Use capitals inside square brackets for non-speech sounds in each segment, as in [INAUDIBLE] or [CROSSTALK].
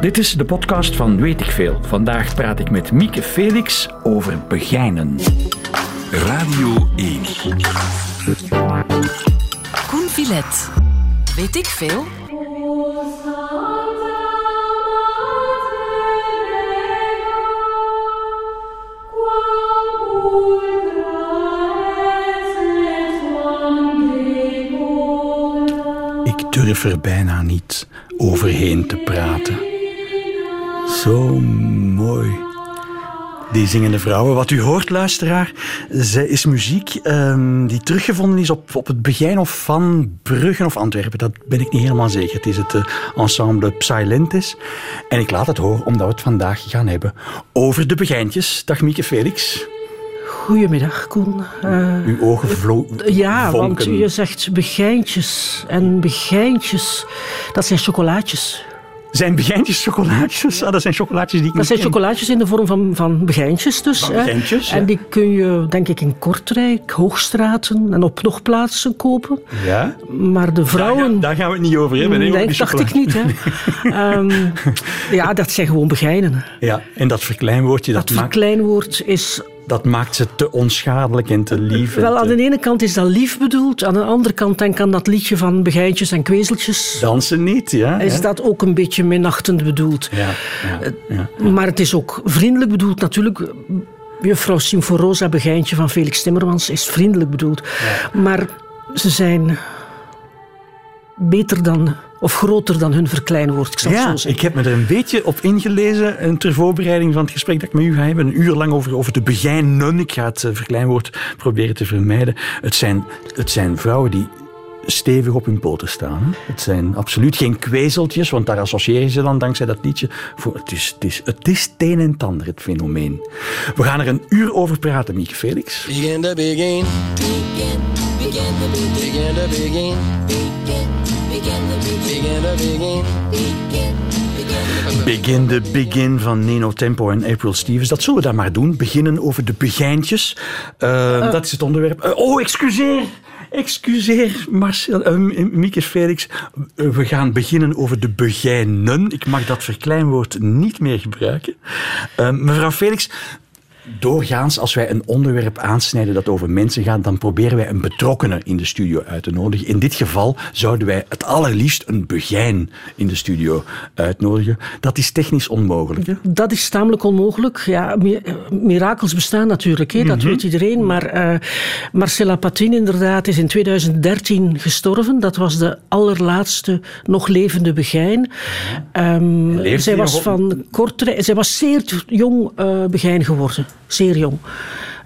Dit is de podcast van Weet ik Veel. Vandaag praat ik met Mieke Felix over begijnen. Radio 1. Koen Filet. Weet ik veel? Ik durf er bijna niet overheen te praten. Zo mooi. Die zingende vrouwen. Wat u hoort, luisteraar, zij is muziek ehm, die teruggevonden is op, op het Begijnhof van Bruggen of Antwerpen. Dat ben ik niet helemaal zeker. Het is het eh, ensemble Psylentis. En ik laat het horen omdat we het vandaag gaan hebben over de begijntjes. Dag Mieke Felix. Goedemiddag, Koen. Uh, Uw ogen vlo ja, want je zegt begijntjes. En begijntjes, dat zijn chocolaatjes. Zijn begijntjes chocolaatjes? Ah, dat zijn chocolaatjes die ik Dat zijn ken. chocolaatjes in de vorm van, van begijntjes dus. Van hè. ja. En die kun je, denk ik, in Kortrijk, Hoogstraten en op nog plaatsen kopen. Ja? Maar de vrouwen... daar gaan we het niet over hebben. Nee, dat dacht ik niet. Hè. [LAUGHS] Ehm, ja, dat zijn gewoon begijnen. Ja, en dat verkleinwoordje, dat, Dat maakt, verkleinwoord is... dat maakt ze te onschadelijk en te lief. Wel, aan de ene kant is dat lief bedoeld. Aan de andere kant, denk aan dat liedje van begijntjes en kwezeltjes. Dansen niet, ja. Is ja. dat ook een beetje minachtend bedoeld. Ja, ja, ja. Maar het is ook vriendelijk bedoeld natuurlijk. Juffrouw Symforosa Begijntje van Felix Timmermans is vriendelijk bedoeld. Maar ze zijn beter dan, of groter dan hun verkleinwoord, ik zal het zo Ja, zeggen. ik heb me er een beetje op ingelezen en ter voorbereiding van het gesprek dat ik met u ga hebben. Een uur lang over, over de begijnen. Ik ga het eh, verkleinwoord proberen te vermijden. Het zijn, het zijn vrouwen die stevig op hun poten staan. hè. Het zijn absoluut geen kwezeltjes, want daar associeer je ze dan dankzij dat liedje. Voor, het, is, het, is, het is het een en het ander, het fenomeen. We gaan er een uur over praten, Mieke Felix. Begin to begin. Begin to begin. Begin Begin the Begin van Nino Tempo en April Stevens. Dat zullen we dan maar doen. Beginnen over de begijntjes. Eh, Dat is het onderwerp. Eh, oh, excuseer. Excuseer, Marcel, eh, Mieke Felix. We gaan beginnen over de begijnen. Ik mag dat verkleinwoord niet meer gebruiken. Eh, mevrouw Felix, Doorgaans, als wij een onderwerp aansnijden dat over mensen gaat, dan proberen wij een betrokkenen in de studio uit te nodigen. In dit geval zouden wij het allerliefst een begijn in de studio uitnodigen. Dat is technisch onmogelijk. Dat is tamelijk onmogelijk. Ja, mi- mirakels bestaan natuurlijk, hè, Mhm. dat weet iedereen. Maar eh, Marcella Patin inderdaad is in 2013 gestorven. Dat was de allerlaatste nog levende begijn. Leeft zij was van Kortrijk. Zij was zeer jong eh, begijn geworden. Zeer jong.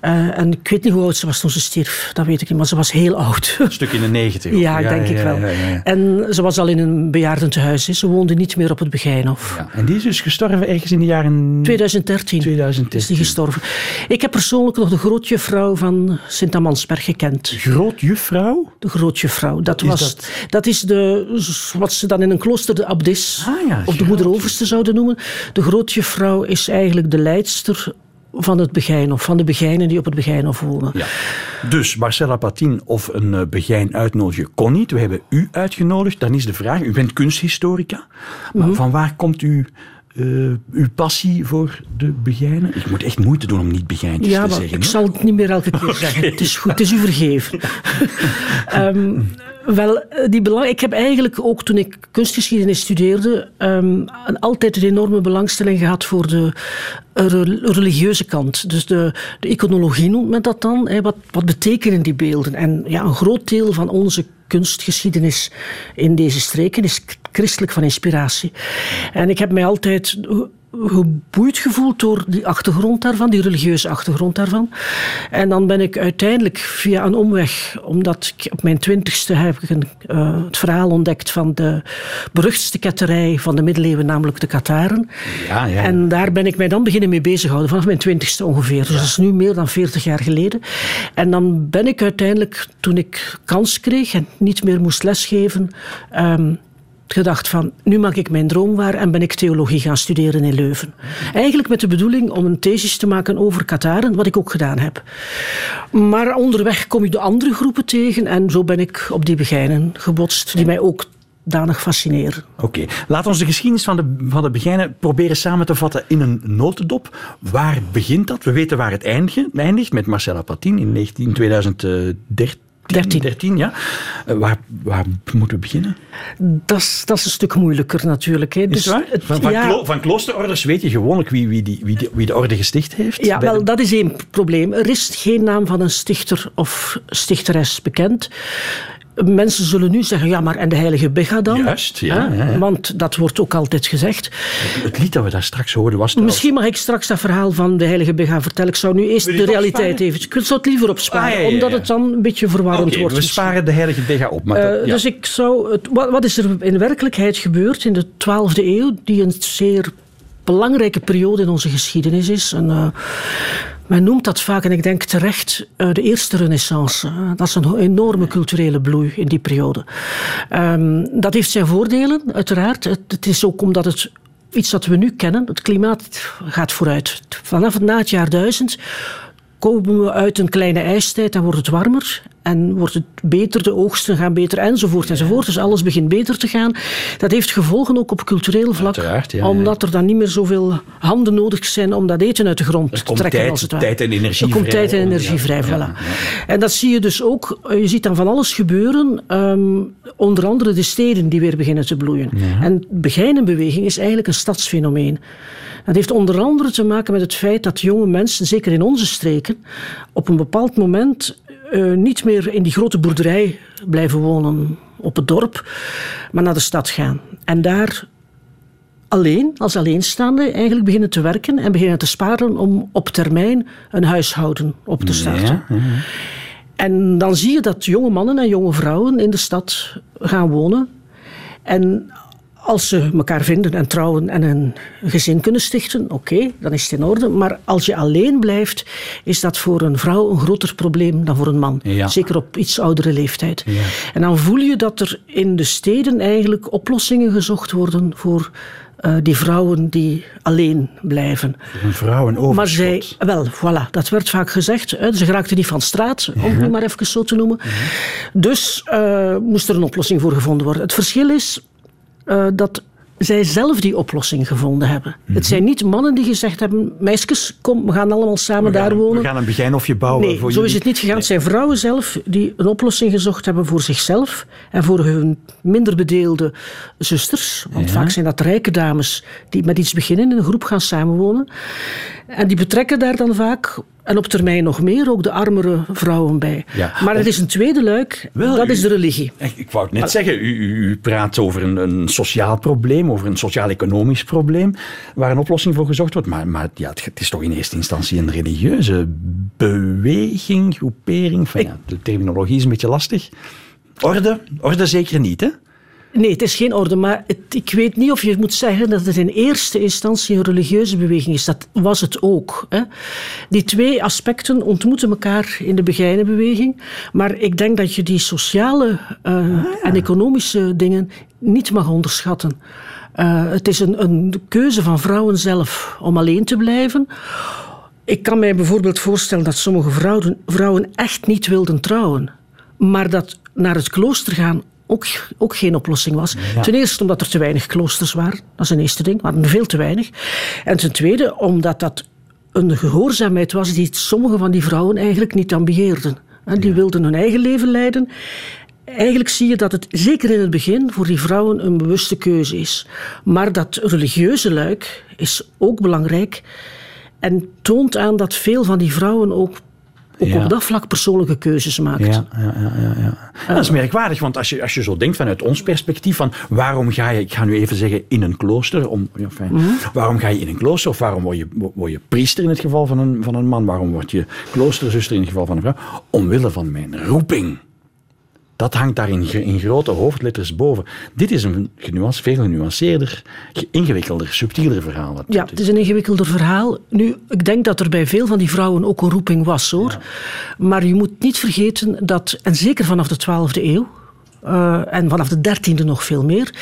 Eh, en ik weet niet hoe oud ze was toen ze stierf. Dat weet ik niet, maar ze was heel oud. Een stuk in de negentig. [LAUGHS] Ja, denk ik wel. ja. En ze was al in een bejaardentehuis. Ze woonde niet meer op het Begijnhof. Ja, En die is dus gestorven ergens in de jaren 2013, 2013. is die gestorven. Ik heb persoonlijk nog de grootjuffrouw van Sint-Amansberg gekend. Grootjuffrouw? De grootjuffrouw. Dat, is was, dat? dat? is de, wat ze dan in een klooster de abdis, Ah of de moeder overste zouden noemen. De grootjuffrouw is eigenlijk de leidster van het Begijnhof, van de Begijnen die op het Begijnhof wonen. Ja. Dus Marcella Patin of een eh, begijn uitnodigen kon niet. We hebben u uitgenodigd. Dan is de vraag, u bent kunsthistorica. Maar Mhm. van waar komt u, eh, uw passie voor de begijnen? Ik moet echt moeite doen om niet begijntjes Ja, te maar zeggen. ik hè? zal het niet meer elke keer [LAUGHS] zeggen. Het is goed, het is u vergeven. [LAUGHS] Ehm, wel, eh, die belang, ik heb eigenlijk ook toen ik kunstgeschiedenis studeerde, ehm, een- altijd een enorme belangstelling gehad voor de eh, re- religieuze kant. Dus de, de iconologie noemt men dat dan. Hè. Wat, wat betekenen die beelden? En ja, een groot deel van onze kunstgeschiedenis in deze streken is christelijk van inspiratie. En ik heb mij altijd geboeid gevoeld door die achtergrond daarvan, die religieuze achtergrond daarvan. En dan ben ik uiteindelijk via een omweg, omdat ik op mijn twintigste heb ik een, eh, het verhaal ontdekt van de beruchtste ketterij van de middeleeuwen, namelijk de Kataren. Ja, ja. En daar ben ik mij dan beginnen mee bezighouden, vanaf mijn twintigste ongeveer. Dus dat is nu meer dan veertig jaar geleden. En dan ben ik uiteindelijk, toen ik kans kreeg en niet meer moest lesgeven, ehm, gedacht van, nu maak ik mijn droom waar en ben ik theologie gaan studeren in Leuven. Eigenlijk met de bedoeling om een thesis te maken over Kataren, wat ik ook gedaan heb. Maar onderweg kom je de andere groepen tegen en zo ben ik op die begijnen gebotst, die mij ook danig fascineren. Oké, laat ons de geschiedenis van de, van de Begijnen proberen samen te vatten in een notendop. Waar begint dat? We weten waar het eindigt, eindigt met Marcella Patin in 19, 2013. 13. 13, ja. Eh, waar, waar moeten we beginnen? Dat is, dat is een stuk moeilijker natuurlijk. Hè. Dus het Van, van, ja. klo- van kloosterorders weet je gewoonlijk wie, wie, die, wie, de, wie de orde gesticht heeft? Ja, wel, de- dat is één probleem. Er is geen naam van een stichter of stichteres bekend. Mensen zullen nu zeggen, ja, maar en de heilige Bega dan? Juist, ja, Hè? ja, ja. Want dat wordt ook altijd gezegd. Het lied dat we daar straks hoorden was trouwens- Misschien mag ik straks dat verhaal van de heilige Bega vertellen. Ik zou nu eerst de realiteit even... Ik zou het liever opsparen, Ah, ja, ja, ja. omdat het dan een beetje verwarrend wordt. we misschien. sparen de heilige Bega op. Maar Eh, dat- ja. Dus ik zou het, wat, wat is er in werkelijkheid gebeurd in de 12e eeuw, die een zeer belangrijke periode in onze geschiedenis is? En, eh, men noemt dat vaak, en ik denk terecht, eh, de eerste renaissance. Eh, dat is een enorme culturele bloei in die periode. Ehm, dat heeft zijn voordelen, uiteraard. Het, het is ook omdat het iets dat we nu kennen, het klimaat gaat vooruit. Vanaf na het jaar 1000 komen we uit een kleine ijstijd, dan wordt het warmer en wordt het beter, de oogsten gaan beter enzovoort enzovoort. Dus alles begint beter te gaan. Dat heeft gevolgen ook op cultureel vlak, ja, omdat er dan niet meer zoveel handen nodig zijn om dat eten uit de grond te trekken. tijd- als het ware. tijd en energie Er komt vrij tijd en energie vrij, ja, voilà. ja, En dat zie je dus ook, eh, je ziet dan van alles gebeuren, ehm, onder andere de steden die weer beginnen te bloeien. En de Begijnenbeweging is eigenlijk een stadsfenomeen. Dat heeft onder andere te maken met het feit dat jonge mensen, zeker in onze streken, op een bepaald moment eh, niet meer in die grote boerderij blijven wonen op het dorp, maar naar de stad gaan. En daar alleen, als alleenstaande, eigenlijk beginnen te werken en beginnen te sparen om op termijn een huishouden op te starten. Ja, ja. En dan zie je dat jonge mannen en jonge vrouwen in de stad gaan wonen. En als ze elkaar vinden en trouwen en een gezin kunnen stichten, oké, dan is het in orde. Maar als je alleen blijft, is dat voor een vrouw een groter probleem dan voor een man. Ja. Zeker op iets oudere leeftijd. En dan voel je dat er in de steden eigenlijk oplossingen gezocht worden voor eh, die vrouwen die alleen blijven. Een vrouw een Maar zij, wel, voilà, dat werd vaak gezegd. Hè, ze geraakten niet van straat, om het nu maar even zo te noemen. Dus eh, moest er een oplossing voor gevonden worden. Het verschil is eh, dat zij zelf die oplossing gevonden hebben. Het zijn niet mannen die gezegd hebben: meisjes, kom, we gaan allemaal samen gaan, daar wonen. We gaan een begijnhofje bouwen Nee, voor zo is het niet gegaan. Het zijn vrouwen zelf die een oplossing gezocht hebben voor zichzelf en voor hun minder bedeelde zusters. Want vaak zijn dat rijke dames die met iets beginnen, in een groep gaan samenwonen. En die betrekken daar dan vaak, en op termijn nog meer, ook de armere vrouwen bij. Ja. Maar er is een tweede luik, Wel, dat u- is de religie. Ik, wou het net zeggen, u, u, praat over een, een sociaal probleem, over een sociaal-economisch probleem, waar een oplossing voor gezocht wordt. Maar, maar ja, het, het is toch in eerste instantie een religieuze beweging, groepering. Enfin, ja, de terminologie is een beetje lastig. Orde? Orde zeker niet, hè? Nee, het is geen orde, maar het- ik weet niet of je moet zeggen dat het in eerste instantie een religieuze beweging is. Dat was het ook. Hè. Die twee aspecten ontmoeten elkaar in de Begijnenbeweging, maar ik denk dat je die sociale eh, en economische dingen niet mag onderschatten. Eh, het is een, een keuze van vrouwen zelf om alleen te blijven. Ik kan mij bijvoorbeeld voorstellen dat sommige vrouwen, vrouwen echt niet wilden trouwen. Maar dat naar het klooster gaan ook, ook geen oplossing was. Ten eerste omdat er te weinig kloosters waren. Dat is een eerste ding. er veel te weinig. En ten tweede omdat dat een gehoorzaamheid was die sommige van die vrouwen eigenlijk niet ambieerden. En Die wilden hun eigen leven leiden. Eigenlijk zie je dat het zeker in het begin voor die vrouwen een bewuste keuze is. Maar dat religieuze luik is ook belangrijk en toont aan dat veel van die vrouwen ook, ook Ja. op dat vlak persoonlijke keuzes maakten. Ja, ja, ja, ja, ja. Dat is merkwaardig, want als je, als je zo denkt vanuit ons perspectief, van waarom ga je, ik ga nu even zeggen, in een klooster, om, fijn, waarom ga je in een klooster, of waarom word je, word je priester in het geval van een, van een man, waarom word je kloosterzuster in het geval van een vrouw? Omwille van mijn roeping. Dat hangt daar in, in grote hoofdletters boven. Dit is een genuance, veel genuanceerder, ge- ingewikkelder, subtieler verhaal. Dat- Ja, het is een ingewikkelder verhaal. Nu, ik denk dat er bij veel van die vrouwen ook een roeping was, hoor. Maar je moet niet vergeten dat, en zeker vanaf de 12e eeuw, eh, en vanaf de 13e nog veel meer,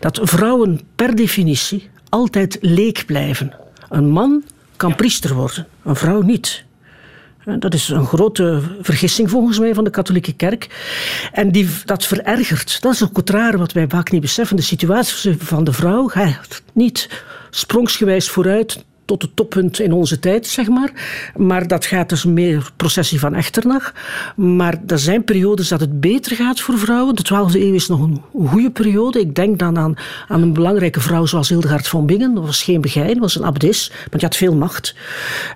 dat vrouwen per definitie altijd leek blijven. Een man kan priester worden, een vrouw niet. Dat is een grote vergissing volgens mij van de katholieke kerk. En die, dat verergert. Dat is ook het wat wij vaak niet beseffen. De situatie van de vrouw gaat niet sprongsgewijs vooruit tot het toppunt in onze tijd, zeg maar. Maar dat gaat dus meer processie van Echternach. Maar er zijn periodes dat het beter gaat voor vrouwen. De 12e eeuw is nog een goede periode. Ik denk dan aan, aan een belangrijke vrouw zoals Hildegard van Bingen. Dat was geen begijn, was een abdis, maar die had veel macht.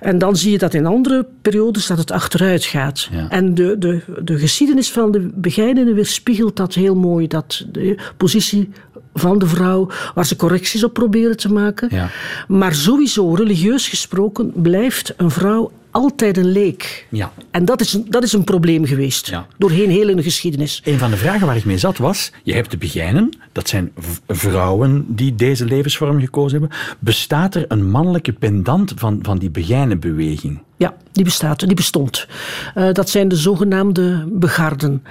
En dan zie je dat in andere periodes dat het achteruit gaat. Ja. En de, de, de geschiedenis van de begijnen weerspiegelt dat heel mooi. Dat de positie van de vrouw, waar ze correcties op proberen te maken. Ja. Maar sowieso, religieus gesproken, blijft een vrouw altijd een leek. Ja. En dat is, een- dat is een probleem geweest. Ja. Doorheen heel de geschiedenis. Een van de vragen waar ik mee zat was, je hebt de begijnen, dat zijn vrouwen die deze levensvorm gekozen hebben. Bestaat er een mannelijke pendant van, van die begijnenbeweging? Ja, die bestaat, die bestond. Eh, dat zijn de zogenaamde begarden.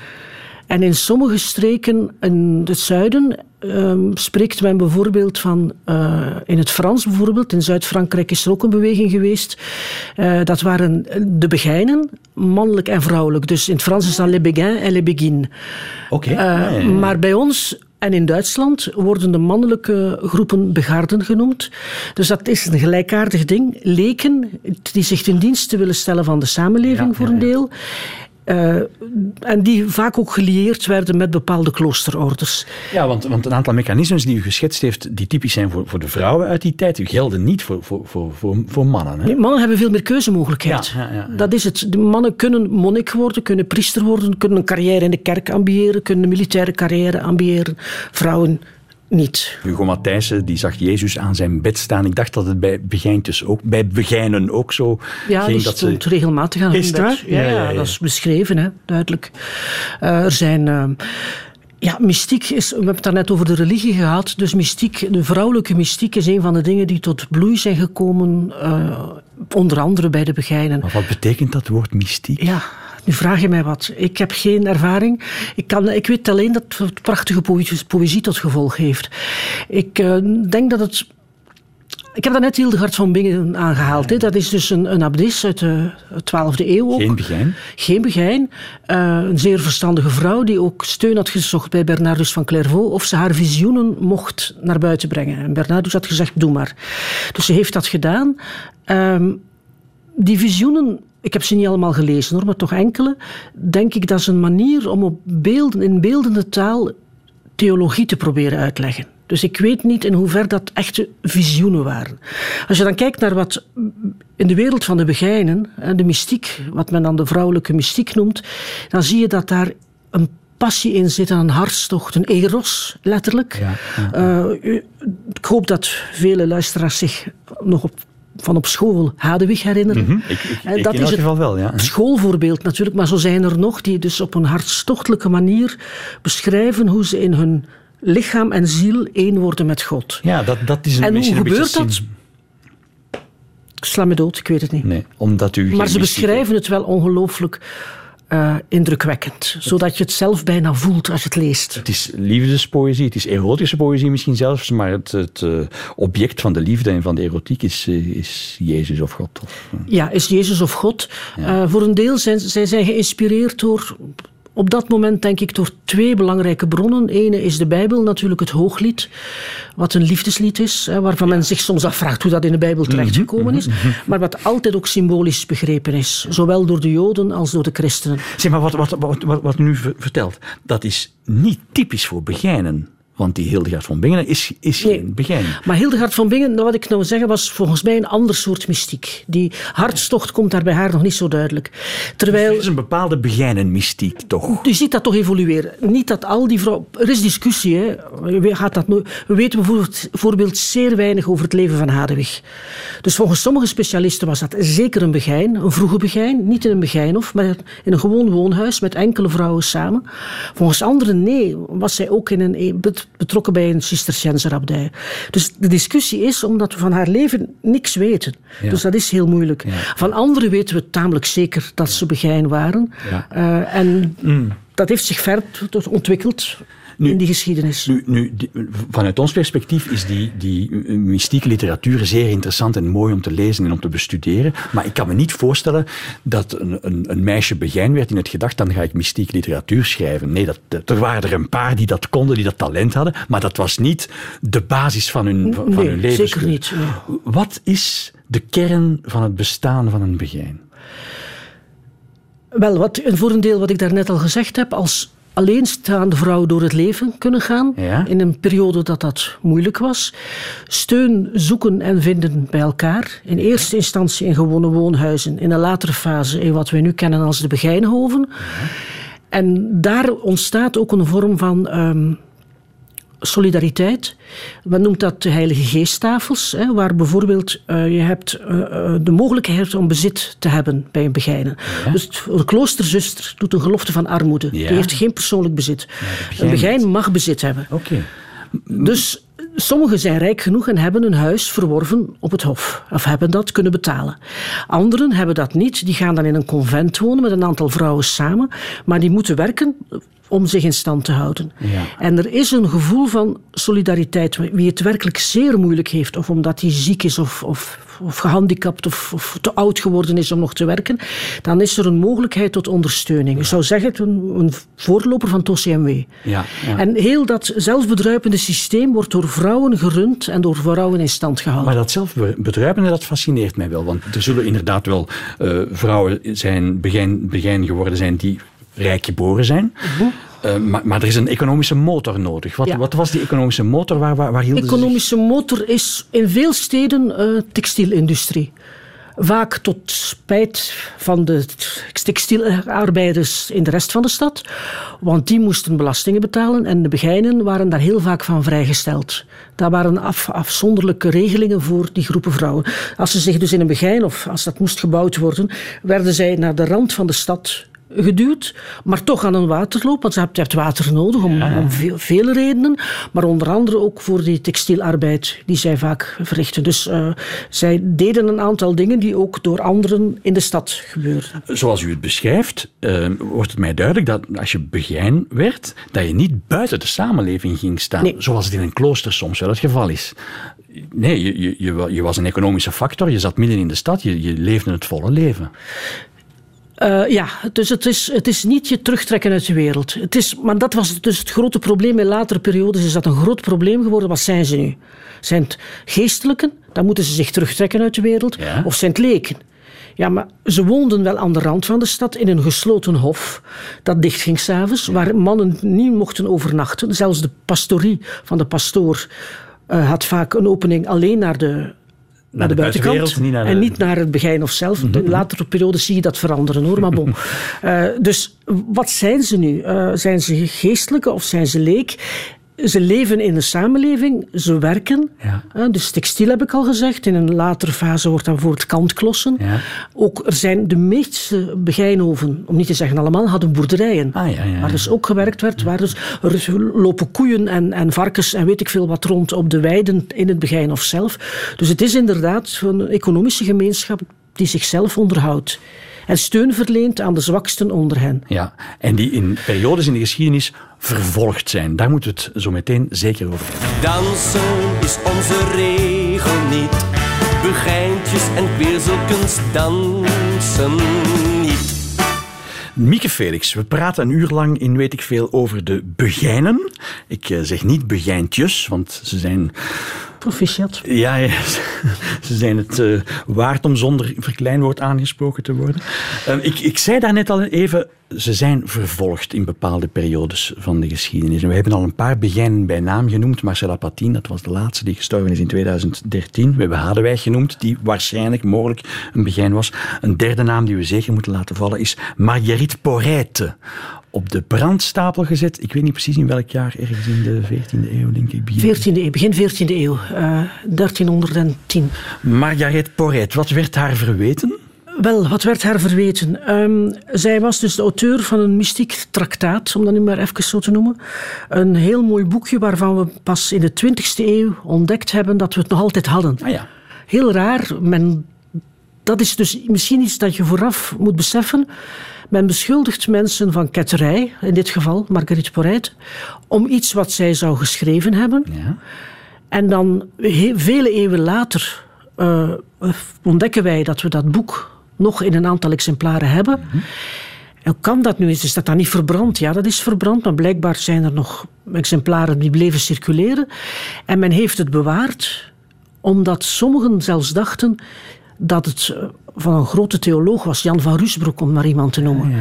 En in sommige streken in het zuiden ehm, spreekt men bijvoorbeeld van, eh, in het Frans bijvoorbeeld, in Zuid-Frankrijk is er ook een beweging geweest. Eh, dat waren de begijnen, mannelijk en vrouwelijk. Dus in het Frans is dat les béguins en les béguines. Oké. Eh, Ja, ja, ja. Maar bij ons en in Duitsland worden de mannelijke groepen begaarden genoemd. Dus dat is een gelijkaardig ding. Leken die zich ten dienste willen stellen van de samenleving Ja, voor een deel. Eh, en die vaak ook gelieerd werden met bepaalde kloosterorders. Ja, want, want een aantal mechanismes die u geschetst heeft, die typisch zijn voor, voor de vrouwen uit die tijd, die gelden niet voor, voor, voor, voor, voor mannen. Hè? Nee, Mannen hebben veel meer keuzemogelijkheid. Ja, ja, ja, ja. Dat is het. De mannen kunnen monnik worden, kunnen priester worden, kunnen een carrière in de kerk ambiëren, kunnen een militaire carrière ambiëren. Vrouwen niet. Hugo Matthijssen die zag Jezus aan zijn bed staan. Ik dacht dat het bij begijntjes ook, bij begijnen ook zo Ja, ging. die dat stond ze, regelmatig aan Is hun het bed. Ja, Ja, ja, ja, ja. dat is beschreven, hè, duidelijk. Eh, er zijn... eh, ja, mystiek is... We hebben het daarnet over de religie gehad. Dus mystiek, de vrouwelijke mystiek is een van de dingen die tot bloei zijn gekomen. eh, onder andere bij de begijnen. maar wat betekent dat woord mystiek? Ja, nu vraag je mij wat. Ik heb geen ervaring. Ik, kan, ik weet alleen dat het prachtige poëzie, poëzie tot gevolg heeft. Ik eh, denk dat het... Ik heb daarnet Hildegard van Bingen aangehaald. Hè. Dat is dus een, een abdis uit de 12e eeuw ook. Geen begijn? Geen begijn. Eh, een zeer verstandige vrouw die ook steun had gezocht bij Bernardus van Clairvaux of ze haar visioenen mocht naar buiten brengen. En Bernardus had gezegd, doe maar. Dus ze heeft dat gedaan. Ehm, die visioenen, ik heb ze niet allemaal gelezen hoor, maar toch enkele, denk ik dat is een manier om op beelden, in beeldende taal theologie te proberen uitleggen. Dus ik weet niet in hoever dat echte visioenen waren. Als je dan kijkt naar wat in de wereld van de begijnen, de mystiek, wat men dan de vrouwelijke mystiek noemt, dan zie je dat daar een passie in zit, een hartstocht, een eros, letterlijk. Eh, u- ik hoop dat vele luisteraars zich nog op, van op school Hadewig herinneren. Ik, ik, ik dat in is het geval wel, ja. schoolvoorbeeld natuurlijk, maar zo zijn er nog die dus op een hartstochtelijke manier beschrijven hoe ze in hun lichaam en ziel één worden met God. Ja, dat, dat is een, En hoe beetje gebeurt dat? Ik sla me dood, ik weet het niet. Nee, omdat u maar ze beschrijven het wel ongelooflijk eh, indrukwekkend, zodat je het zelf bijna voelt als je het leest. Het is liefdespoëzie, het is erotische poëzie misschien zelfs, maar het, het eh, object van de liefde en van de erotiek is, eh, is Jezus of God. Of, Ja, is Jezus of God? Voor een deel zijn zij zijn geïnspireerd door, op dat moment denk ik, door twee belangrijke bronnen. Ene is de Bijbel, natuurlijk het Hooglied, wat een liefdeslied is, hè, waarvan men zich soms afvraagt hoe dat in de Bijbel terechtgekomen is, maar wat altijd ook symbolisch begrepen is, zowel door de Joden als door de christenen. Zeg maar, wat, wat, wat, wat, nu ver- vertelt, dat is niet typisch voor begijnen. Want die Hildegard van Bingen is, is Nee. geen begijn. Maar Hildegard van Bingen, nou, wat ik nou zeggen, was volgens mij een ander soort mystiek. Die hartstocht komt daar bij haar nog niet zo duidelijk. Terwijl... Er is een bepaalde begijnenmystiek, toch? Je ziet dat toch evolueren. Niet dat al die vrouwen... Er is discussie, hè. Je Gaat dat no- We weten bijvoorbeeld, bijvoorbeeld zeer weinig over het leven van Hadewig. Dus volgens sommige specialisten was dat zeker een begijn, een vroege begijn. Niet in een begijnhof, maar in een gewoon woonhuis met enkele vrouwen samen. Volgens anderen, nee, was zij ook in een, betrokken bij een Cisterciënserabdij. Dus de discussie is omdat we van haar leven niks weten. Ja. Dus dat is heel moeilijk. Ja. Van anderen weten we tamelijk zeker dat ze begijn waren. Eh, en dat heeft zich verder ontwikkeld. Nu- in die geschiedenis. Nu, nu, vanuit ons perspectief is die, die mystieke literatuur zeer interessant en mooi om te lezen en om te bestuderen. Maar ik kan me niet voorstellen dat een, een, een meisje begijn werd in het gedacht, dan ga ik mystieke literatuur schrijven. Nee, dat, er waren er een paar die dat konden, die dat talent hadden, maar dat was niet de basis van hun, van, Nee, hun leven. zeker niet, nee. Wat is de kern van het bestaan van een begijn? Wel, wat, voor een deel wat ik daarnet al gezegd heb, als alleenstaande vrouw door het leven kunnen gaan, Ja. in een periode dat dat moeilijk was, steun zoeken en vinden bij elkaar, in eerste instantie in gewone woonhuizen, in een latere fase in wat wij nu kennen als de Begijnhoven. En daar ontstaat ook een vorm van ehm, solidariteit. Men noemt dat de Heilige Geesttafels, hè, waar bijvoorbeeld eh, je hebt eh, eh, de mogelijkheid om bezit te hebben bij een begijnen. Dus de kloosterzuster doet een gelofte van armoede. Ja. Die heeft geen persoonlijk bezit. een begijn mag bezit hebben. Oké. Dus sommigen zijn rijk genoeg en hebben een huis verworven op het hof. Of hebben dat kunnen betalen. Anderen hebben dat niet. Die gaan dan in een convent wonen met een aantal vrouwen samen. Maar die moeten werken om zich in stand te houden. Ja. En er is een gevoel van solidariteit. Wie het werkelijk zeer moeilijk heeft, of omdat hij ziek is of, of, of gehandicapt of, of te oud geworden is om nog te werken, dan is er een mogelijkheid tot ondersteuning. Ik zou zeggen, een, een voorloper van het OCMW. Ja, ja. En heel dat zelfbedruipende systeem wordt door vrouwen gerund en door vrouwen in stand gehouden. Maar dat zelfbedruipende, dat fascineert mij wel. Want er zullen inderdaad wel eh, vrouwen zijn, begijn, begijn geworden zijn die rijk geboren zijn. Eh, maar, maar er is een economische motor nodig. Wat, Ja. wat was die economische motor? Waar, waar, waar hielden zich- economische motor is in veel steden eh, textielindustrie. Vaak tot spijt van de textielarbeiders in de rest van de stad. Want die moesten belastingen betalen en de begijnen waren daar heel vaak van vrijgesteld. Daar waren af, afzonderlijke regelingen voor die groepen vrouwen. Als ze zich dus in een begijn of als dat moest gebouwd worden, werden zij naar de rand van de stad geduwd, maar toch aan een waterloop, want je hebt, je hebt water nodig om, om veel, vele redenen, maar onder andere ook voor die textielarbeid die zij vaak verrichten. Dus eh, zij deden een aantal dingen die ook door anderen in de stad gebeurden. Zoals u het beschrijft, eh, wordt het mij duidelijk dat als je begijn werd, dat je niet buiten de samenleving ging staan. Nee. Zoals het in een klooster soms wel het geval is. Nee, je, je, je was een economische factor, je zat midden in de stad, je, je leefde het volle leven. Eh, ja, dus het is, het is niet je terugtrekken uit de wereld. Het is, maar dat was dus het grote probleem in latere periodes. Is dat een groot probleem geworden? Wat zijn ze nu? Zijn het geestelijken? Dan moeten ze zich terugtrekken uit de wereld. Ja. Of zijn het leken? Ja, maar ze woonden wel aan de rand van de stad in een gesloten hof dat dichtging s'avonds, waar mannen niet mochten overnachten. Zelfs de pastorie van de pastoor eh, had vaak een opening alleen naar de, naar de, de buitenkant. niet naar de-. En niet naar het begijn of zelf. In latere periodes zie je dat veranderen hoor, maar bon. [LAUGHS] Eh, dus wat zijn ze nu? Eh, zijn ze geestelijke of zijn ze leek? Ze leven in een samenleving, ze werken. Ja. Dus textiel heb ik al gezegd. In een latere fase wordt dan voor het kantklossen. Ja. Ook er zijn de meeste begijnhoven, om niet te zeggen allemaal, hadden boerderijen. Ah, ja, ja, Waar dus ook gewerkt werd. Waar dus, er lopen koeien en, en varkens en weet ik veel wat rond op de weiden in het begijnhof zelf. Dus het is inderdaad een economische gemeenschap die zichzelf onderhoudt. En steun verleent aan de zwaksten onder hen. Ja, en die in periodes in de geschiedenis vervolgd zijn. Daar moeten we het zo meteen zeker over hebben. Dansen is onze regel niet. Begijntjes en kweerselkunst dansen niet. Mieke Felix, we praten een uur lang in weet ik veel over de begijnen. Ik eh, zeg niet begijntjes, want ze zijn Ja, [LAUGHS] ze zijn het eh, waard om zonder verkleinwoord aangesproken te worden. Eh, ik, ik zei daarnet al even, ze zijn vervolgd in bepaalde periodes van de geschiedenis. En we hebben al een paar begijnen bij naam genoemd. Marcella Patin, dat was de laatste die gestorven is in 2013. We hebben Hadewijk genoemd, die waarschijnlijk mogelijk een begijn was. Een derde naam die we zeker moeten laten vallen is Marguerite Porrette. Op de brandstapel gezet, ik weet niet precies in welk jaar, ergens in de 14e eeuw, denk ik. begin- 14e eeuw, begin 14e eeuw. eh 1310. Margaret Porret, wat werd haar verweten? Wel, wat werd haar verweten? Ehm, zij was dus de auteur van een mystiek traktaat, om dat nu maar even zo te noemen. Een heel mooi boekje waarvan we pas in de 20e eeuw ontdekt hebben dat we het nog altijd hadden. Ah ja. Heel raar. Men, dat is dus misschien iets dat je vooraf moet beseffen. Men beschuldigt mensen van ketterij, in dit geval Marguerite Porret, om iets wat zij zou geschreven hebben. Ja. En dan, vele eeuwen later, eh, ontdekken wij dat we dat boek nog in een aantal exemplaren hebben. En hoe kan dat nu? Is dat dan niet verbrand? Ja, dat is verbrand, maar blijkbaar zijn er nog exemplaren die bleven circuleren. En men heeft het bewaard, omdat sommigen zelfs dachten dat het eh, van een grote theoloog was, Jan van Rusbroek, om maar iemand te noemen.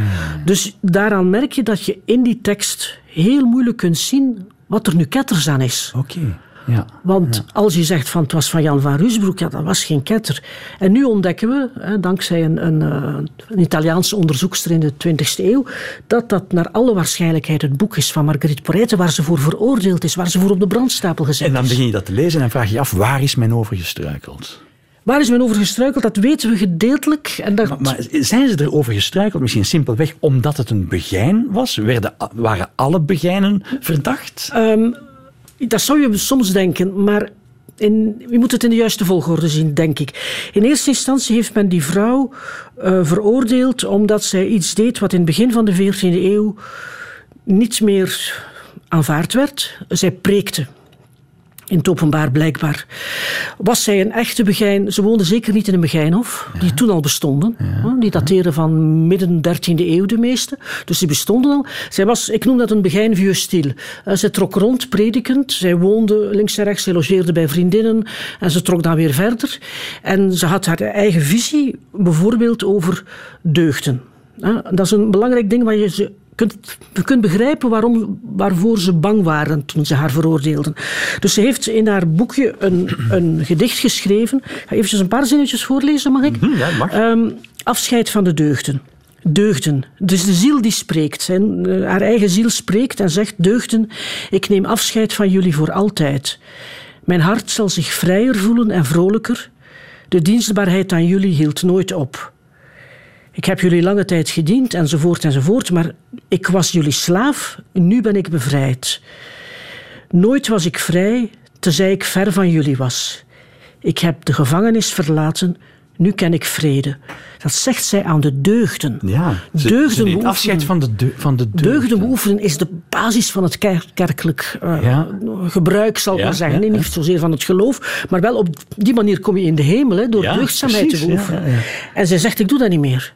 Dus daaraan merk je dat je in die tekst heel moeilijk kunt zien wat er nu ketters aan is. Oké. Ja. Want als je zegt van het was van Jan van Rusbroek, ja, dat was geen ketter. En nu ontdekken we, hè, dankzij een, een, eh, een Italiaanse onderzoekster in de 20e eeuw, dat dat naar alle waarschijnlijkheid het boek is van Marguerite Porete, waar ze voor veroordeeld is, waar ze voor op de brandstapel gezet En dan is. begin je dat te lezen en vraag je je af, waar is men over gestruikeld? Waar is men over gestruikeld? Dat weten we gedeeltelijk. En dat, Maar, maar zijn ze erover gestruikeld? Misschien simpelweg omdat het een begijn was? Werden, waren alle begijnen verdacht? Ehm, dat zou je soms denken, maar in, je moet het in de juiste volgorde zien, denk ik. In eerste instantie heeft men die vrouw eh, veroordeeld omdat zij iets deed wat in het begin van de 14e eeuw niet meer aanvaard werd. Zij preekte. In het openbaar blijkbaar. Was zij een echte begijn? Ze woonde zeker niet in een begijnhof, die toen al bestonden. Die dateren van midden 13e eeuw de meeste. Dus die bestonden al. Zij was, ik noem dat een begijn vieux style. Eh, Zij trok rond predikend. Zij woonde links en rechts. Zij logeerde bij vriendinnen. En ze trok dan weer verder. En ze had haar eigen visie, bijvoorbeeld over deugden. Dat is een belangrijk ding waar je ze kunt, je kunt begrijpen waarom, waarvoor ze bang waren toen ze haar veroordeelden. Dus ze heeft in haar boekje een, een gedicht geschreven. Ik ga eventjes een paar zinnetjes voorlezen, mag ik? Ja, mag. Ehm, afscheid van de deugden. Deugden. Dus de ziel die spreekt. Zijn, eh, haar eigen ziel spreekt en zegt: Deugden, ik neem afscheid van jullie voor altijd. Mijn hart zal zich vrijer voelen en vrolijker. De dienstbaarheid aan jullie hield nooit op. Ik heb jullie lange tijd gediend, enzovoort, enzovoort, maar ik was jullie slaaf, nu ben ik bevrijd. Nooit was ik vrij, tenzij ik ver van jullie was. Ik heb de gevangenis verlaten, nu ken ik vrede. Dat zegt zij aan de deugden. Ja, ze, deugden ze afscheid van de, de, van de deugden. Deugden beoefenen is de basis van het ker- kerkelijk eh, Ja. gebruik, zal ik Ja, maar zeggen. ja, niet zozeer van het geloof, maar wel op die manier kom je in de hemel, hè, door Ja, deugdzaamheid precies, te beoefenen. En zij zegt, ik doe dat niet meer.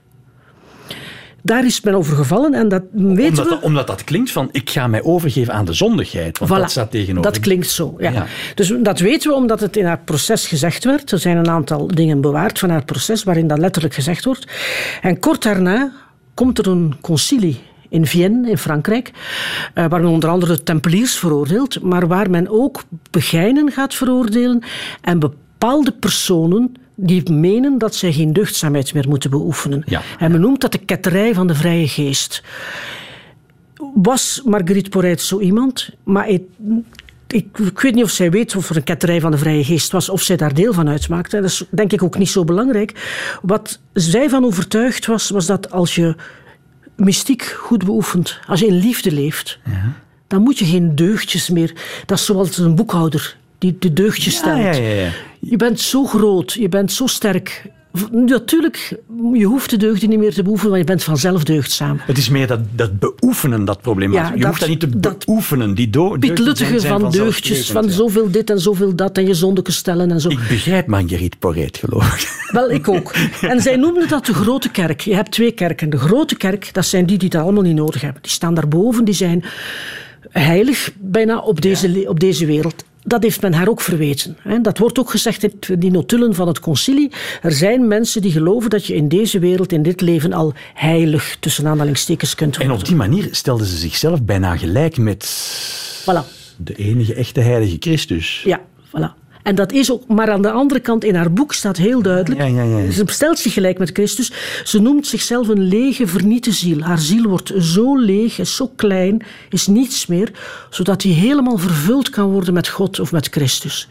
Daar is men over gevallen en dat weten Omdat, we. dat- omdat dat klinkt van, ik ga mij overgeven aan de zondigheid. Want Voilà. dat staat tegenover. Dat klinkt zo, ja. Ja. Dus dat weten we omdat het in haar proces gezegd werd. Er zijn een aantal dingen bewaard van haar proces waarin dat letterlijk gezegd wordt. En kort daarna komt er een concilie in Vienne, in Frankrijk, eh, waar men onder andere de Tempeliers veroordeelt, maar waar men ook begijnen gaat veroordelen en bepaalde personen die menen dat zij geen deugdzaamheid meer moeten beoefenen. Ja. En men noemt dat de ketterij van de vrije geest was Marguerite Porret zo iemand, maar ik, ik, ik weet niet of zij weet of er een ketterij van de vrije geest was, of zij daar deel van uitmaakte. Dat is denk ik ook niet zo belangrijk. Wat zij van overtuigd was, was dat als je mystiek goed beoefent, als je in liefde leeft, dan moet je geen deugdjes meer. Dat is zoals een boekhouder die de deugdjes Ja, stelt. ja, ja. Je bent zo groot, je bent zo sterk. Natuurlijk, je hoeft de deugden niet meer te beoefenen, want je bent vanzelf deugdzaam. Het is meer dat, dat beoefenen dat probleem. Ja, je dat- hoeft dat niet te dat beoefenen. Die do- zijn- zijn van deugdjes, van zoveel dit en zoveel dat en je zondeke stellen en zo. Ik begrijp Marguerite Porret, geloof ik. [LAUGHS] Wel, ik ook. En zij noemden dat de grote kerk. Je hebt twee kerken. De grote kerk, dat zijn die die het allemaal niet nodig hebben. Die staan daarboven, die zijn heilig bijna op deze, op deze wereld. Dat heeft men haar ook verweten. Dat wordt ook gezegd in die notulen van het concilie. Er zijn mensen die geloven dat je in deze wereld, in dit leven, al heilig tussen aanhalingstekens kunt En worden. op die manier stelden ze zichzelf bijna gelijk met Voilà. de enige echte heilige Christus. Ja, voilà. En dat is ook, maar aan de andere kant, in haar boek staat heel duidelijk. Ja, ja, ja. Ze stelt zich gelijk met Christus. Ze noemt zichzelf een lege, verniete ziel. Haar ziel wordt zo leeg, is zo klein, is niets meer, zodat die helemaal vervuld kan worden met God of met Christus.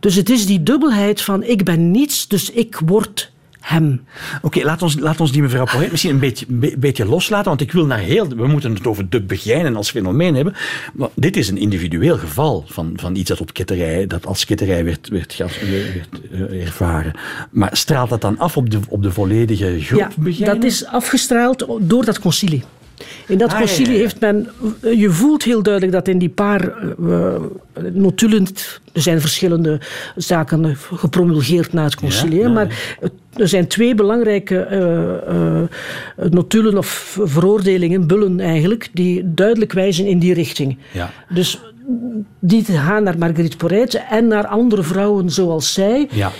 Dus het is die dubbelheid van: ik ben niets, dus ik word hem. Oké, laat, ons, laat ons die mevrouw Poret misschien een beetje, beetje loslaten, want ik wil naar heel... We moeten het over de begijnen als fenomeen hebben. Maar dit is een individueel geval van, van iets dat, op ketterij, dat als ketterij werd, werd, eh, ervaren. Maar straalt dat dan af op de, op de volledige groep Ja, begijnen? dat is afgestraald door dat concilie. In dat Ah, concilie ja, ja. heeft men... Je voelt heel duidelijk dat in die paar eh, notulen... Er zijn verschillende zaken eh, gepromulgeerd na het concilie. Ja, maar er zijn twee belangrijke eh, eh, notulen of veroordelingen, bullen eigenlijk, die duidelijk wijzen in die richting. Ja. Dus die gaan naar Marguerite Porret en naar andere vrouwen zoals zij Ja.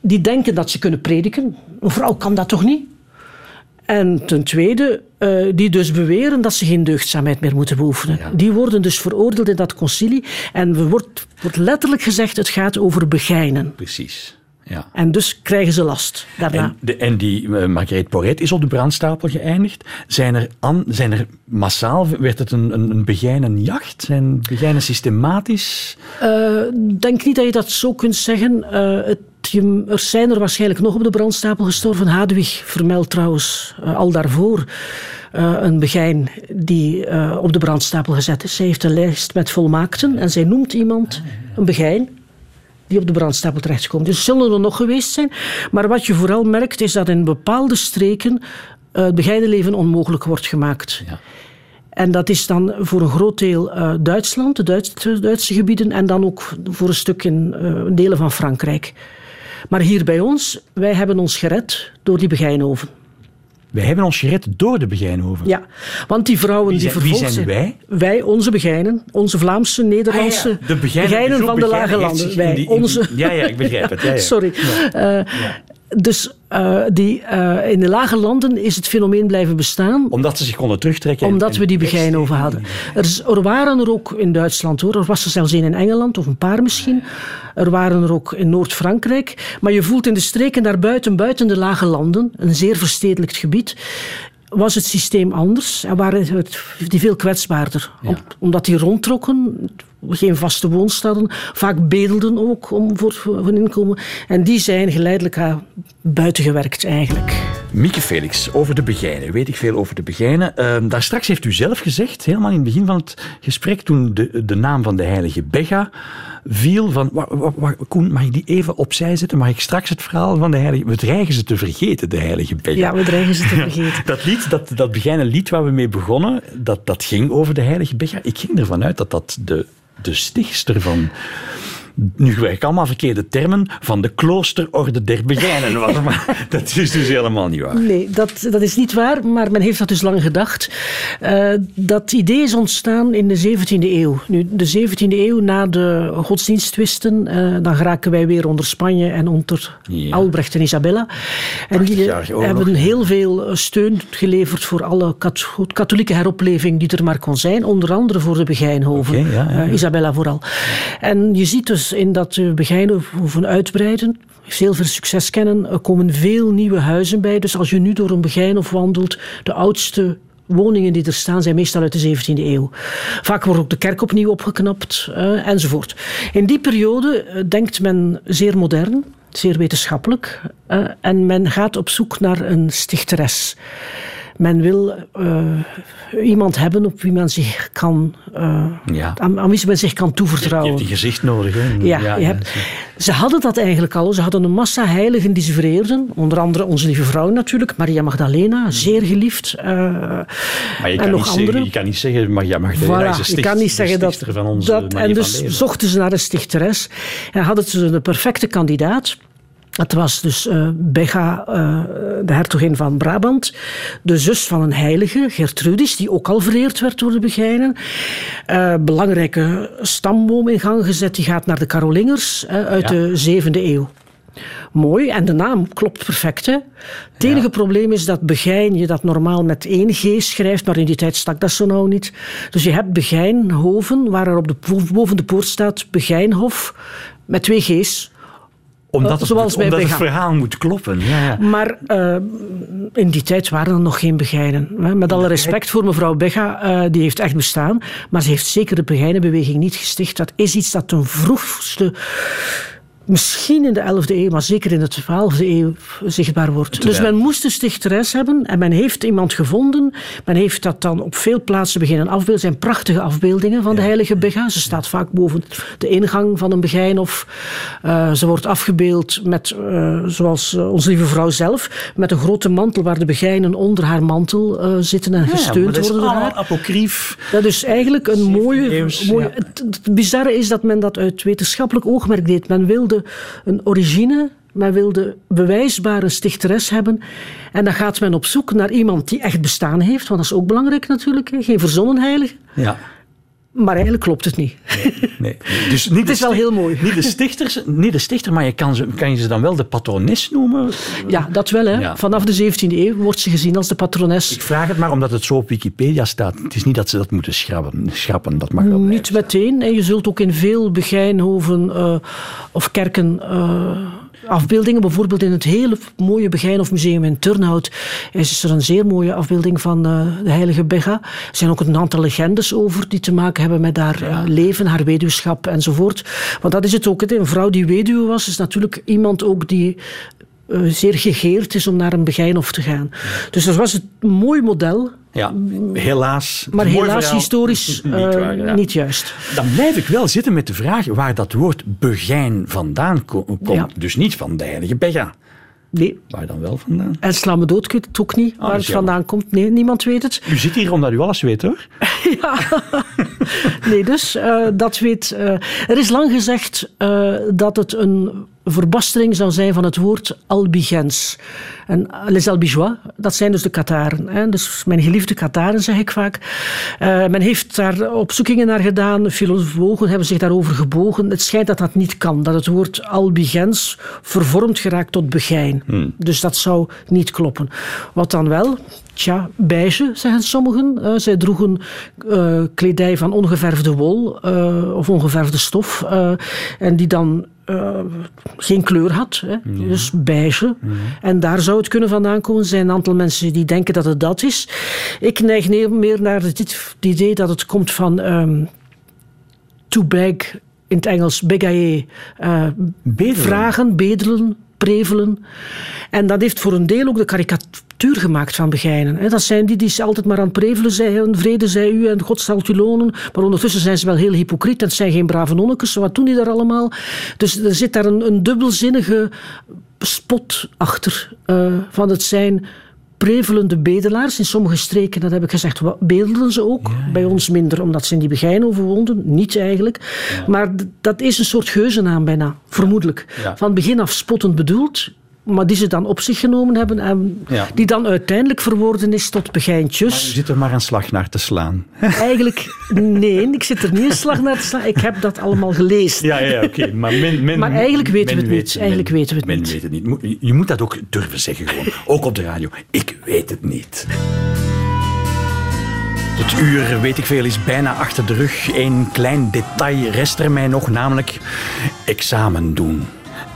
die denken dat ze kunnen prediken. Een vrouw kan dat toch niet? En ten tweede, eh, die dus beweren dat ze geen deugdzaamheid meer moeten beoefenen. Die worden dus veroordeeld in dat concilie. En er wordt, wordt letterlijk gezegd, het gaat over begijnen. Precies. Ja. En dus krijgen ze last daarna. En, de, en die uh, Margreet Poret is op de brandstapel geëindigd. Zijn er, an, zijn er massaal, werd het een, een, een begijnenjacht? Zijn begijnen systematisch? Ik denk niet dat je dat zo kunt zeggen. Uh, het, je, er zijn er waarschijnlijk nog op de brandstapel gestorven. Hadewig vermeldt trouwens uh, al daarvoor uh, een begijn die op de brandstapel gezet is. Zij heeft een lijst met volmaakten en zij noemt iemand een begijn die op de brandstapel terechtkomt. Dus zullen er nog geweest zijn. Maar wat je vooral merkt is dat in bepaalde streken het begijnenleven onmogelijk wordt gemaakt. Ja. En dat is dan voor een groot deel uh, Duitsland, de Duitse, Duitse, gebieden, en dan ook voor een stuk in uh, delen van Frankrijk. Maar hier bij ons, wij hebben ons gered door die begijnoven. Wij hebben ons gered door de Begijnhoven. Ja, want die vrouwen wie die zijn, vervolgd wie zijn wij? Wij, onze Begijnen, onze Vlaamse, Nederlandse ah, ja. de begijnen, van de Lage Landen. Wij, die, onze... Ja, ja, ik begrijp het. Ja, ja. [LAUGHS] Sorry. Uh, ja. Dus uh, die, uh, in de lage landen is het fenomeen blijven bestaan. Omdat ze zich konden terugtrekken. Omdat en, we die begijn over hadden. Er, er, waren er ook in Duitsland hoor. Er was er zelfs een in Engeland, of een paar misschien. Er waren er ook in Noord-Frankrijk. Maar je voelt in de streken daarbuiten, buiten de lage landen, een zeer verstedelijkt gebied was het systeem anders en waren het, die veel kwetsbaarder. Ja. Om, omdat die rondtrokken, geen vaste woonsteden, vaak bedelden ook om voor, voor inkomen. En die zijn geleidelijk buiten gewerkt eigenlijk. Mieke Felix, over de begijnen. Weet ik veel over de begijnen. Uh, daar straks heeft u zelf gezegd, helemaal in het begin van het gesprek, toen de, de naam van de heilige Bega viel, van, wa, wa, wa, Koen, mag ik die even opzij zetten? Mag ik straks het verhaal van de heilige... We dreigen ze te vergeten, de heilige Bega. Ja, we dreigen ze te [LAUGHS] vergeten. dat lied, dat, dat begijnen lied waar we mee begonnen, dat, dat ging over de heilige Bega. Ik ging ervan uit dat dat de, de stichtster van nu ik allemaal verkeerde termen, van de kloosterorde der Begijnen was. [LAUGHS] Maar dat is dus helemaal niet waar. Nee, dat, dat is niet waar, maar men heeft dat dus lang gedacht. Uh, dat idee is ontstaan in de 17e eeuw. Nu, de 17e eeuw, na de godsdiensttwisten, uh, dan geraken wij weer onder Spanje en onder ja. Albrecht en Isabella. En die hebben heel veel steun geleverd voor alle katholieke heropleving die er maar kon zijn. Onder andere voor de Begijnhoven. Okay, ja, ja, Isabella vooral. En je ziet dus in dat uh, Begijnhoven uitbreiden, heel veel succes kennen. Er komen veel nieuwe huizen bij. Dus als je nu door een Begijnhof wandelt, de oudste woningen die er staan zijn meestal uit de 17e eeuw. Vaak wordt ook de kerk opnieuw opgeknapt uh, enzovoort. In die periode uh, denkt men zeer modern, zeer wetenschappelijk uh, en men gaat op zoek naar een stichteres. Men wil uh, iemand hebben op wie men zich kan, uh, ja. aan, aan, wie men zich kan toevertrouwen. Je hebt die gezicht nodig. Hè? Ja, ja, je hebt, ze hadden dat eigenlijk al. Ze hadden een massa heiligen die ze vereerden. Onder andere onze lieve vrouw natuurlijk, Maria Magdalena, zeer geliefd. Uh, maar je en kan, nog niet andere. zeggen, je kan niet zeggen, Maria Magdalena voilà, is de, sticht, je kan niet zeggen dat, van onze dat En dus zochten ze naar een stichteres. En hadden ze de perfecte kandidaat. Het was dus uh, uh, de hertogin van Brabant, de zus van een heilige, Gertrudis, die ook al vereerd werd door de Begijnen. Uh, belangrijke stamboom in gang gezet, die gaat naar de Carolingers uit ja. de zevende eeuw. Mooi, en de naam klopt perfect. Hè? Het enige ja. probleem is dat Begijn je dat normaal met één G schrijft, maar in die tijd stak dat zo nauw niet. Dus je hebt Begijnhoven, waar er op de, boven de poort staat Begijnhof, met twee G's omdat, het, Zoals omdat het verhaal moet kloppen. Ja, ja. Maar uh, in die tijd waren er nog geen begijnen. Met alle respect voor mevrouw Bega, uh, die heeft echt bestaan. Maar ze heeft zeker de begijnenbeweging niet gesticht. Dat is iets dat ten vroegste misschien in de 11e eeuw, maar zeker in de 12e eeuw zichtbaar wordt. Dus men moest een stichteres hebben en men heeft iemand gevonden. Men heeft dat dan op veel plaatsen beginnen afbeelden. Het zijn prachtige afbeeldingen van de heilige Begga. Ze staat vaak boven de ingang van een begijn of uh, ze wordt afgebeeld met, uh, zoals uh, onze lieve vrouw zelf, met een grote mantel waar de begijnen onder haar mantel zitten en gesteund ja, worden door haar. apocrief. Dat is eigenlijk een mooie... mooie het, het bizarre is dat men dat uit wetenschappelijk oogmerk deed. Men wilde een origine, men wilde bewijsbare stichteres hebben. En dan gaat men op zoek naar iemand die echt bestaan heeft, want dat is ook belangrijk natuurlijk, geen verzonnen heilige. Ja. Maar eigenlijk klopt het niet. Nee, Dus niet [LAUGHS] het is wel heel mooi. Niet de, [LAUGHS] stichters, niet de stichter, maar je kan, ze, kan je ze dan wel de patrones noemen? Ja, dat wel. Hè. Ja. Vanaf de 17e eeuw wordt ze gezien als de patrones. Ik vraag het maar omdat het zo op Wikipedia staat. Het is niet dat ze dat moeten schrappen. schrappen dat mag wel Niet meteen. En je zult ook in veel begijnhoven uh, of kerken... Uh, afbeeldingen. Bijvoorbeeld in het hele mooie Begijnhof Museum in Turnhout is er een zeer mooie afbeelding van uh, de heilige Begga. Er zijn ook een aantal legendes over die te maken hebben met haar ja. uh, leven, haar weduwschap enzovoort. Want dat is het ook. Een vrouw die weduwe was, is natuurlijk iemand ook die uh, zeer gegeerd is om naar een begijnhof te gaan. Dus dat was een mooi model. Ja, helaas. Maar helaas verhaal. historisch niet, waar, ja. niet juist. Dan blijf ik wel zitten met de vraag waar dat woord begijn vandaan ko komt. Ja. Dus niet van de heilige Begga. Nee. Waar dan wel vandaan? En sla me dood, ik weet het ook niet waar het jammer. vandaan komt. Nee, niemand weet het. U zit hier omdat u alles weet, hoor. [LAUGHS] ja. Nee, dus uh, dat weet... Uh, er is lang gezegd uh, dat het een verbastering zou zijn van het woord albigens. En les albigeois, dat zijn dus de Kataren. Hè? Dus mijn geliefde Kataren, zeg ik vaak. Uh, men heeft daar opzoekingen naar gedaan. Filologen hebben zich daarover gebogen. Het schijnt dat dat niet kan. Dat het woord albigens vervormd geraakt tot begijn. Hmm. Dus dat zou niet kloppen. Wat dan wel? Tja, beige, zeggen sommigen. Uh, zij droegen uh, kledij van ongeverfde wol of ongeverfde stof. en die dan uh, geen kleur had. Hè? Ja. Dus beige. Ja. En daar zou het kunnen vandaan komen. Er zijn een aantal mensen die denken dat het dat is. Ik neig meer naar het, idee dat het komt van um, to beg, in het Engels. Uh, bedelen. Vragen, bedelen, prevelen. En dat heeft voor een deel ook de karikatuur gemaakt van begijnen. Dat zijn die die altijd maar aan het prevelen zijn. Vrede zij u en God zal u lonen. Maar ondertussen zijn ze wel heel hypocriet. En zijn geen brave nonnekes. Wat doen die daar allemaal? Dus er zit daar een, een dubbelzinnige spot achter. Uh, van het zijn prevelende bedelaars. In sommige streken, dat heb ik gezegd, bedelen ze ook. Ja, ja. Bij ons minder, omdat ze in die Begijnhoven woonden. Niet eigenlijk. Ja. Maar dat is een soort geuzennaam bijna, vermoedelijk. Van begin af spottend bedoeld. Maar die ze dan op zich genomen hebben en die dan uiteindelijk verworden is tot begijntjes. Maar je zit er maar een slag naar te slaan. [LAUGHS] Eigenlijk, nee, ik zit er niet een slag naar te slaan. Ik heb dat allemaal gelezen. Ja, ja oké. Okay. Maar, men, men, maar eigenlijk weten we het weet, niet. Eigenlijk men, weten we het men niet. Weet het niet. Je moet dat ook durven zeggen gewoon. Ook op de radio. Ik weet het niet. Het uur, weet ik veel, is bijna achter de rug. Eén klein detail rest er mij nog, namelijk examen doen.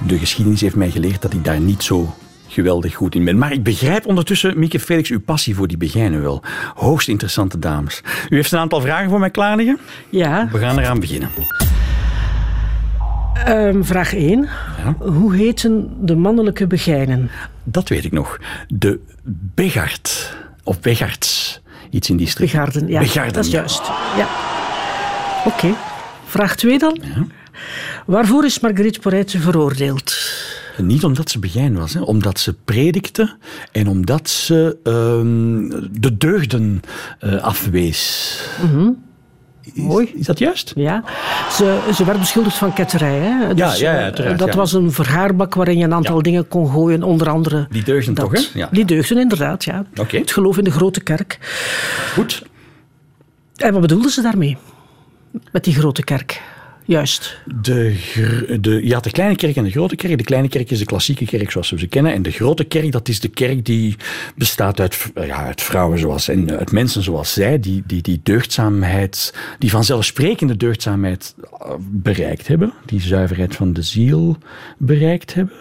De geschiedenis heeft mij geleerd dat ik daar niet zo geweldig goed in ben. Maar ik begrijp ondertussen, Mieke Felix, uw passie voor die begijnen wel. Hoogst interessante dames. U heeft een aantal vragen voor mij klaar liggen? Ja. We gaan eraan beginnen. Um, vraag 1. Ja. Hoe heten de mannelijke begijnen? Dat weet ik nog. De Begard. Of Begards. Iets in die streek. Begarden, ja. Begarden, dat is ja. juist. Ja. Oké. Okay. Vraag 2 dan. Ja. Waarvoor is Marguerite Porete veroordeeld? Niet omdat ze begijn was, hè. omdat ze predikte en omdat ze um, de deugden uh, afwees. Mm -hmm. Is, Mooi. Is dat juist? Ja. Ze, ze werd beschuldigd van ketterij. Hè? Dus, ja, ja, terecht, dat ja. was een vergaarbak waarin je een aantal ja. dingen kon gooien, onder andere. Die deugden dat. toch, hè? Ja. Die deugden, inderdaad, ja. Okay. Het geloof in de grote kerk. Goed. En wat bedoelden ze daarmee? Met die grote kerk? Juist. De, de, je had de kleine kerk en de grote kerk. De kleine kerk is de klassieke kerk zoals we ze kennen. En de grote kerk, dat is de kerk die bestaat uit, ja, uit vrouwen zoals, en uit mensen zoals zij, die, die die deugdzaamheid, die vanzelfsprekende deugdzaamheid bereikt hebben. Die zuiverheid van de ziel bereikt hebben.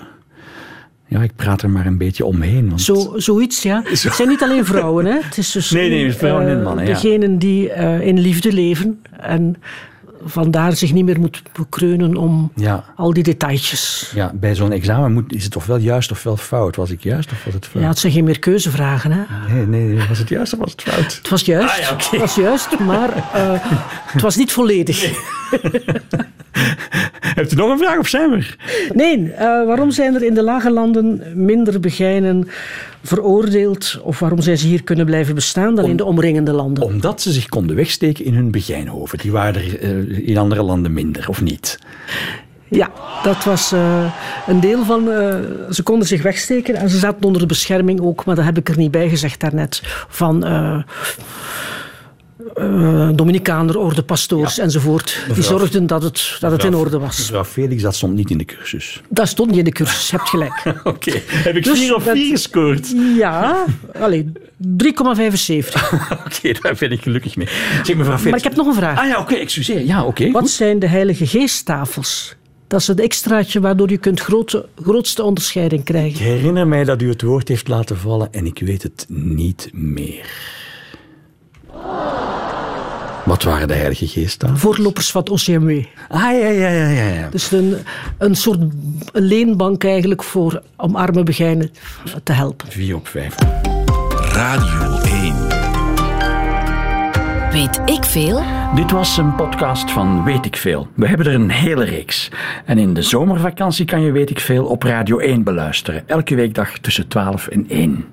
Ja, ik praat er maar een beetje omheen. Want... Zo, zoiets, ja. [LAUGHS] Zo. Het zijn niet alleen vrouwen, hè. Het is dus nee, nee, vrouwen en mannen, uh, Degenen die uh, in liefde leven en vandaar zich niet meer moet bekreunen om Ja. al die detailtjes. Ja, bij zo'n examen moet, is het ofwel juist ofwel fout. Was ik juist of was het fout? Ja, het zijn geen meer keuzevragen. Hè? Nee, nee, was het juist of was het fout? Het was juist, Ah, ja, het was juist maar eh, het was niet volledig. [LAUGHS] [LAUGHS] Hebt u nog een vraag of zijn we er? Nee, eh, waarom zijn er in de lage landen minder begijnen veroordeeld of waarom zijn ze hier kunnen blijven bestaan dan in de omringende landen? Omdat ze zich konden wegsteken in hun begijnhoven. Die waren er eh, in andere landen minder, of niet? Ja, dat was eh, een deel van. ze konden zich wegsteken en ze zaten onder de bescherming ook, maar dat heb ik er niet bij gezegd daarnet. Van. Eh, Dominicaner, orde, pastoors enzovoort. Die zorgden dat het, dat het in orde was. Mevrouw Felix, dat stond niet in de cursus. Dat stond niet in de cursus, je hebt gelijk. [LAUGHS] Oké, heb ik Dus vier of vier gescoord? Ja, alleen 3,75. [LAUGHS] Oké, daar ben ik gelukkig mee. Zeg, mevrouw Felix. Maar ik heb nog een vraag. Ah ja, oké, excuseer. Ja, oké. Wat goed. zijn de heilige geesttafels? Dat is het extraatje waardoor je kunt grote, grootste onderscheiding Ik krijgen. herinner mij dat u het woord heeft laten vallen en ik weet het niet meer. Wat waren de Heilige Geest dan? Voorlopers van het OCMW. Ah, ja, ja, ja, ja. ja. Dus een, een soort leenbank eigenlijk voor, om arme begijnen te helpen. Vier op vijf. Radio 1. Weet ik veel? Dit was een podcast van Weet ik Veel. We hebben er een hele reeks. En in de zomervakantie kan je Weet ik Veel op Radio 1 beluisteren. Elke weekdag tussen 12 en 1.